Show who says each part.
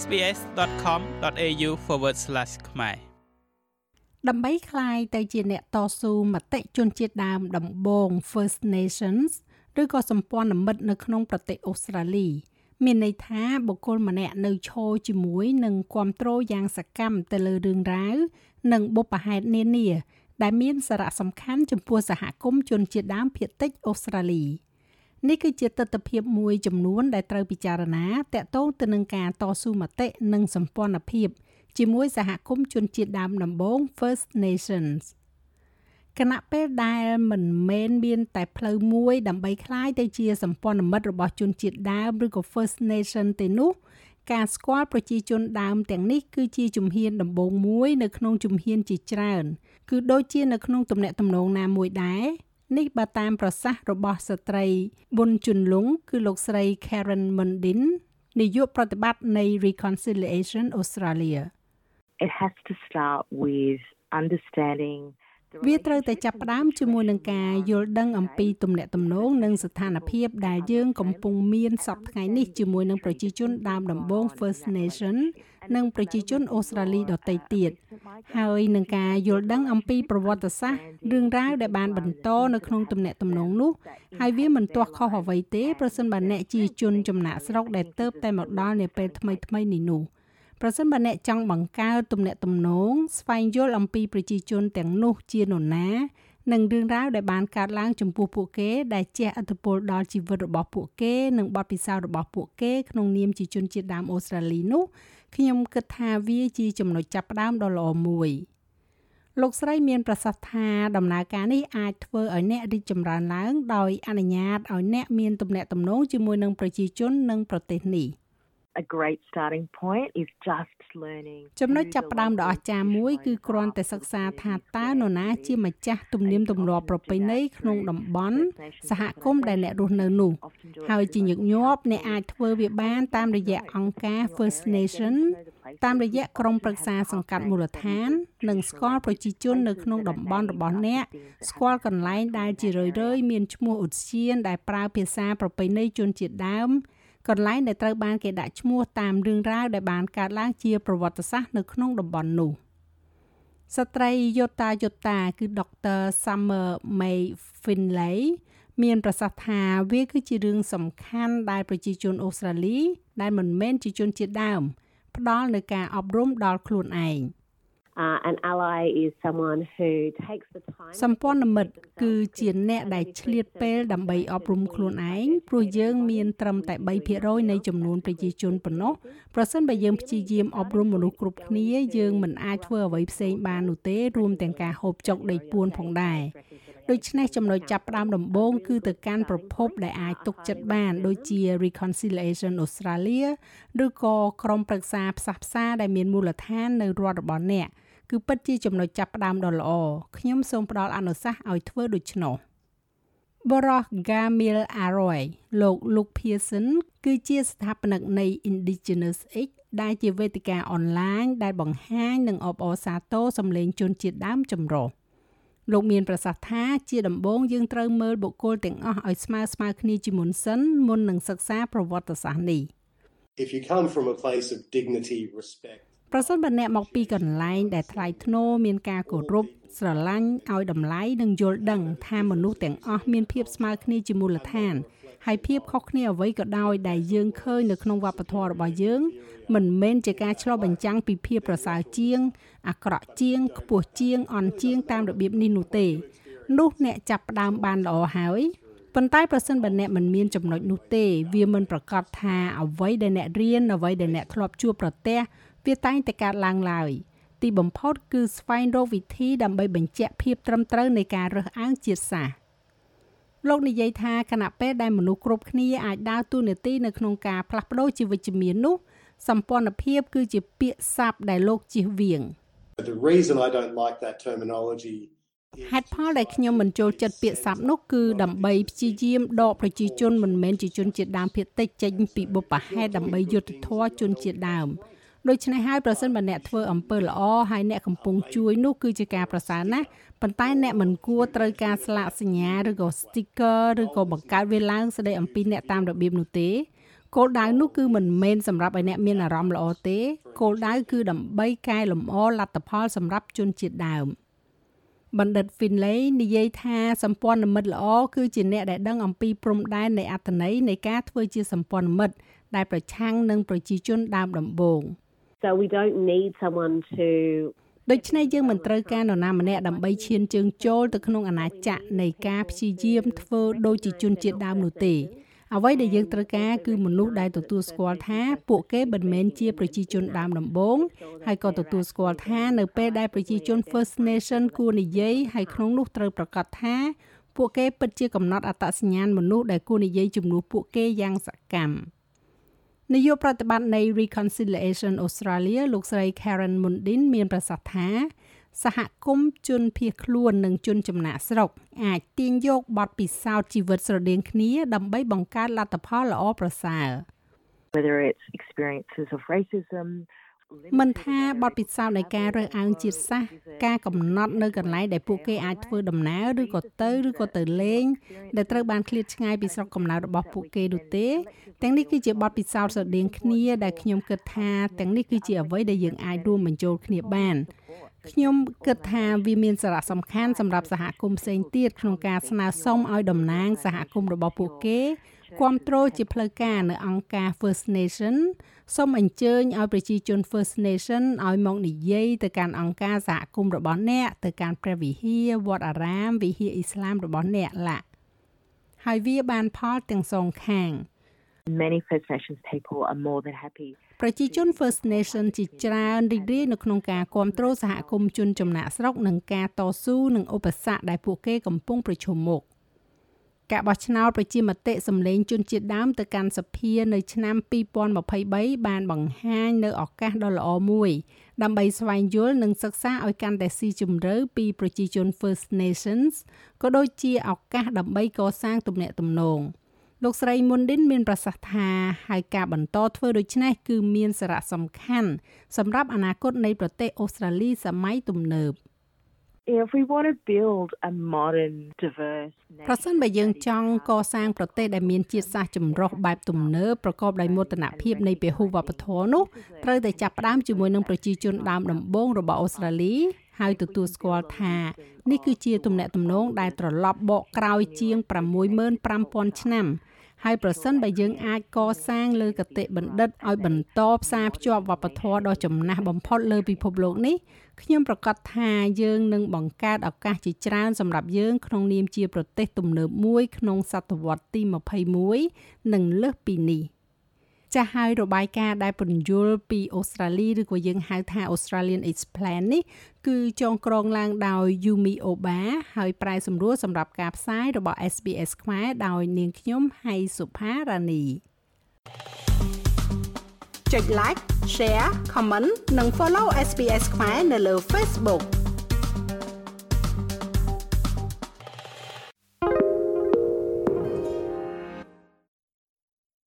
Speaker 1: sbs.com.au/ ខ្មែរ
Speaker 2: ដើម្បីคลายទៅជាអ្នកតស៊ូមតិជនជាតិដើមដំបូង First Nations ឬក៏សម្ព័ន្ធមិត្តនៅក្នុងប្រទេសអូស្ត្រាលីមានន័យថាបុគ្គលម្នាក់នៅឈរជាមួយនឹងគ្រប់គ្រងយ៉ាងសកម្មទៅលើរឿងរ៉ាវនិងបុព្វហេតុនានា ដែលមានសារៈសំខាន់ចំពោះសហគមន៍ជនជាតិដើមភាគតិចអូស្ត្រាលី នេះគឺជាទស្សនវិជ្ជាមួយចំនួនដែលត្រូវពិចារណាតកតងទៅនឹងការតស៊ូមតិនិងសម្ព័ន្ធភាពជាមួយសហគមន៍ជនជាតិដើមដំបូង First Nations គណៈពេលដែលមិនមែនមានតែផ្លូវមួយដើម្បីคลายទៅជាសម្ព័ន្ធមិត្តរបស់ជនជាតិដើមឬក៏ First Nation ទេនោះការស្គាល់ប្រជាជនដើមទាំងនេះគឺជាជំហានដំបូងមួយនៅក្នុងជំហានជាច្រើន គឺដូចជានៅក្នុងទំនាក់ទំនងណាមួយដែរ នេះបើតាមប្រសាសន៍របស់ស្ត្រីប៊ុនជុនលុងគឺលោកស្រី Karen Mundin នាយកប្រតិបត្តិនៃ Reconciliation Australia
Speaker 3: it has to start with understanding
Speaker 2: វាត្រូវតែចាប់ផ្ដើមជាមួយនឹងការយល់ដឹងអំពីទំនាក់ទំនងនិងស្ថានភាពដែលយើងកំពុងមានសពថ្ងៃនេះជាមួយនឹងប្រជាជនដើមដំបូង First Nation និងប្រជាជនអូស្ត្រាលីដទៃទៀតហើយនឹងការយល់ដឹងអំពីប្រវត្តិសាស្ត្ររឿងរ៉ាវដែលបានបន្តនៅក្នុងទំនាក់ទំនងនោះហើយវាមិនទាស់ខុសអ្វីទេប្រសិនបើអ្នកជាជនចំណាក់ស្រុកដែលទៅតែមកដល់នាពេលថ្មីៗនេះនោះ។ ប្រសិនបើអ្នកចង់បង្កើតទំនាក់ទំនងស្វែងយល់អំពីប្រជាជនទាំងនោះជានរណានិងរឿងរ៉ាវដែលបានកើតឡើងចំពោះពួកគេដែលជះឥទ្ធិពលដល់ជីវិតរបស់ពួកគេនិងបទពិសោធន៍របស់ពួកគេក្នុងនាមជាជនជាតិដើមអូស្ត្រាលីនោះខ្ញុំគិតថាវាជាចំណុចចាប់ផ្ដើមដ៏ល្អមួយលោកស្រីមានប្រសាសន៍ថាដំណើរការនេះអាចធ្វើឲ្យអ្នករីកចម្រើនឡើងដោយអនុញ្ញាតឲ្យអ្នកមានទំនាក់ទំនងជាមួយនឹងប្រជាជននិងប្រទេសនេះ។
Speaker 3: a great starting point is just learning
Speaker 2: ចំណុចចាប់ផ្ដើមដ៏អស្ចារ្យមួយគឺគ្រាន់តែសិក្សាថាតើនរណាជាម្ចាស់ទំនៀមទម្លាប់ប្រពៃណីក្នុងតំបន់សហគមន៍ដែលអ្នករស់នៅនោះហើយជាញឹកញាប់អ្នកអាចធ្វើវាបានតាមរយៈអង្គការ First Nation តាមរយៈក្រុមប្រឹក្សាសង្កាត់មូលដ្ឋាន និងស្គាល់ប្រជាជននៅក្នុងតំបន់របស់អ្នកស្គាល់កន្លែងដែលជារឿយៗមានឈ្មោះឧទ្យានដែលប្រើភាសាប្រពៃណីជនជាតិដើម កន្លែងដែលត្រូវបានគេដាក់ឈ្មោះតាមរឿងរ៉ាវដែលបានកើតឡើងជាប្រវត្តិសាស្ត្រនៅក្នុងតំបន់នោះស្ត្រីយូតាយូតាគឺដុកទ័រ Summer May Finlay មានប្រសាសន៍ថាវាគឺជារឿងសំខាន់ដែលប្រជាជនអូស្ត្រាលី ដែលមិនមែនជាជនជាតិដើម ផ្ដល់នូវការអប់រំដល់ខ្លួនឯង។
Speaker 3: uh, an ally is someone who takes the time
Speaker 2: សម្ព័ន្ធមិត្តគឺជាអ្នកដែលឆ្លៀតពេលដើម្បីអប់រំខ្លួនឯងព្រោះយើងមានត្រឹមតែ3%នៃចំនួនប្រជាជនប៉ុណ្ណោះប្រសិនបើយើងព្យាយាមអប់រំមនុស្សគ្រប់គ្នាយើងមិនអាចធ្វើអ្វីផ្សេងបាននោះទេរួមទាំងការហូបចុកដេកពួនផងដែរ ដូច្នេះចំណុចចាប់ផ្ដើមដំបូងគឺទៅកាន់ប្រភពដែលអាចទុកចិត្តបាន ដូចជា Reconciliation Australia ឬក៏ក្រុមប្រឹក្សាផ្សះផ្សាដែលមានមូលដ្ឋាននៅរដ្ឋរបស់អ្នកគឺពិតជាចំណុចចាប់ផ្ដើមដ៏ល្អខ្ញុំសូមផ្ដល់អនុសាសន៍ឲ្យធ្វើដូច្នោះបរោះ Gamil Aroy លោក Luke Pearson គឺជាស្ថាបនិកនៃ Indigenous X ដែលជាវេទិកាអនឡាញដែលបង្ហាញនិងអបអរសាទរសម្លេងជនជាតិដើមចម្រុះ លោកមានប្រសាសន៍ថាជាដំបូងយើងត្រូវមើលបុគ្គលទាំងអស់ឲ្យស្មើស្មើគ្នាជាមុនសិនមុននឹងសិក្សាប្រវត្តិសាស្ត្រនេះ
Speaker 4: If you come from a place of dignity respect
Speaker 2: ប្រសិនបើអ្នកមកពីកន្លែងដែលថ្លៃថ្នូរមានការគោរពស្រឡាញ់ឲ្យតម្លៃនិងយល់ដឹងថាមនុស្សទាំងអស់មានភាពស្មើគ្នាជាមូលដ្ឋាន ហើយភាពខុសគ្នាអ្វីក៏ដោយដែលយើងឃើញនៅក្នុងវប្បធម៌របស់យើង មិនមែនជាការឆ្លុះបញ្ចាំងពីភាពប្រសើរជាង អាក្រក់ជាងខ្ពស់ជាងអន់ជាងតាមរបៀបនេះនោះទេ នោះអ្នកចាប់ផ្ដើមបានល្អហើយប៉ុន្តែប្រសិនបើអ្នកមិនមានចំណុចនោះទេវាមិនប្រកាសថាអ្វីដែលអ្នករៀនអ្វីដែលអ្នកធ្លាប់ជួបប្រទះវាតែងតែកើតឡើងឡើយទីបំផុតគឺស្វែងរកវិធីដើម្បីបញ្ជាក់ភាពត្រឹមត្រូវនៃការរើសអើងជាតិសាសន៍ លោកនិយាយថាគណៈពេលដែលមនុស្សគ្រប់គ្នាអាចដើរតួនាទីនៅក្នុងការផ្លាស់ប្ដូរជីវវិជ្ជមាននោះសម្ព័ន្ធភាពគឺជាពាក្យស័ព្ទដែលលោកជិះវៀង
Speaker 4: The reason I don't like that terminology
Speaker 2: ហេតុផលដែលខ្ញុំមិនចូលចិត្តពាក្យស័ព្ទនោះគឺដើម្បីព្យាយាមដកប្រជាជនមិនមែនជាជនជាតិដើមភាគតិចចេញពីបុព្វហេតុដើម្បីយុត្តិធម៌ជនជាតិដើម ដូច្នេះហើយប្រសិនបើអ្នកធ្វើអំពើល្អហើយអ្នកកំពុងជួយនោះគឺជាការប្រសើរណាស់ប៉ុន្តែអ្នកមិនគួរត្រូវការស្លាកសញ្ញាឬក៏ sticker ឬក៏បង្កើតវាឡើងស្ដីអំពីអ្នកតាមរបៀបនោះទេគោលដៅនោះគឺមិនមែនសម្រាប់ឲ្យអ្នកមានអារម្មណ៍ល្អទេគោលដៅគឺដើម្បីកែលម្អលទ្ធផលសម្រាប់ជនជាតិដើមបណ្ឌិត Finlay និយាយថាសម្ព័ន្ធមិត្តល្អគឺជាអ្នកដែលដឹងអំពីព្រំដែននៃអត្ថន័យនៃការធ្វើជាសម្ព័ន្ធមិត្តដែលប្រឆាំងនឹងប្រជាជនដើមដំបូង
Speaker 5: So we don't need someone to
Speaker 2: ដូច្នេះយើងមិនត្រូវការនរណាម្នាក់ដើម្បីឈានជើងចូលទៅក្នុងអាណាចក្រនៃការព្យាយាមធ្វើដូចជាជនជាតិដើមនោះទេអ្វីដែលយើងត្រូវការគឺមនុស្សដែលទទួលស្គាល់ថាពួកគេមិនមែនជាប្រជាជនដើមដំបូងហើយក៏ទទួលស្គាល់ថានៅពេលដែលប្រជាជន First Nation គួរនិយាយហើយក្នុងនោះត្រូវប្រកាសថាពួកគេពិតជាកំណត់អត្តសញ្ញាណមនុស្សដែលគួរនិយាយជំនួសពួកគេយ៉ាងសកម្ម នាយកប្រតិបត្តិនៃ Reconciliation Australia លោកស្រី Karen Mundin មានប្រសាសន៍ថាសហគមន៍ជនភៀសខ្លួននិងជនចំណាក់ស្រុកអាចទាញយកបទពិសោធន៍ជីវិតស្រដៀងគ្នាដើម្បីបង្កើតលទ្ធផលល្អប្រសើរ
Speaker 3: whether it's experiences of racism
Speaker 2: មិនថាបទពិសោធន៍នៃការរើសអើងជាតិសាសន៍ការកំណត់នៅកន្លែងដែលពួកគេអាចធ្វើដំណើរឬក៏ទៅឬក៏ទៅលេងដែលត្រូវបានឃ្លាតឆ្ងាយពីស្រុកកំណើតរបស់ពួកគេនោះទេទាំងនេះគឺជាបទពិសោធន៍ស្រដៀងគ្នាដែលខ្ញុំគិតថាទាំងនេះគឺជាអ្វីដែលយើងអាចរួមបញ្ចូលគ្នាបានខ្ញុំគិតថាវាមានសារៈសំខាន់សម្រាប់សហគមន៍ផ្សេងទៀតក្នុងការស្នើសុំឲ្យតំណាងសហគមន៍របស់ពួកគេ គ្រប់គ្រងជាផ្លូវការនៅអង្គការ First Nation សូមអញ្ជើញឲ្យប្រជាជន First Nation ឲ្យមកនិយាយទៅកាន់អង្គការសហគមន៍របស់អ្នកទៅកាន់ព្រះវិហារវត្តអារាមវិហារអ៊ីស្លាមរបស់អ្នកឡាហើយវាបានផលទាំងសងខាង
Speaker 3: many First Nations people are more than happy
Speaker 2: ប្រជាជន First Nation ជាច្រើនរីករាយនៅក្នុងការគ្រប់គ្រងសហគមន៍ជនចំណាក់ស្រុកនិងការតស៊ូនឹងឧបសគ្គដែលពួកគេកំពុងប្រឈមមុខ ការបោះឆ្នោតប្រជាមតិសម្លេងជនជាតិដើមទៅកាន់សភានៅឆ្នាំ2023បានបង្ហាញនៅឱកាសដ៏ល្អមួយដើម្បីស្វែងយល់និងសិក្សាឲ្យកាន់តែស៊ីជម្រៅពីប្រជាជន First Nations ក៏ដូចជាឱកាសដើម្បីកសាងទំនាក់ទំនងលោកស្រីមុនឌិនមានប្រសាសន៍ថាហើយការបន្តធ្វើដូច្នេះគឺមានសារៈសំខាន់សម្រាប់អនាគតនៃប្រទេសអូស្ត្រាលីសម័យទំនើប ប្រសិនបើយើងចង់កសាងប្រទេសដែលមានជាតិសាសន៍ចម្រុះបែបទំនើបប្រកបដោយមោទនភាពនៃពហុវប្បធម៌នោះត្រូវតែចាប់ផ្ដើមជាមួយនឹងប្រជាជនដើមដំបូងរបស់អូស្ត្រាលីហើយទទួលស្គាល់ថានេះគឺជាទំនាក់ទំនងដែលត្រឡប់បកក្រោយជាង65000ឆ្នាំ ហើយប្រសិនបើយើងអាចកសាងលើកតិបណ្ឌិតឲ្យបន្តផ្សារភ្ជាប់វប្បធម៌ដ៏ចំណាស់បំផុតលើពិភពលោកនេះខ្ញុំប្រកាសថាយើងនឹងបង្កើតឱកាសជាច្រើនសម្រាប់យើងក្នុងនាមជាប្រទេសទំនើបមួយក្នុងសតវត្សទី21និងលើសពីនេះ។ ចាស់ហើយរបាយការណ៍ដែលពន្យល់ពីអូស្ត្រាលីឬក៏យើងហៅថា Australian Explain នេះគឺចងក្រងឡើងដោយ Yumi Oba ហើយប្រែសម្រួលសម្រាប់ការផ្សាយរបស់ SBS ខ្មែរដោយនាងខ្ញុំហៃសុផារ៉ានីចុច like share comment និង follow SBS ខ្មែរនៅលើ Facebook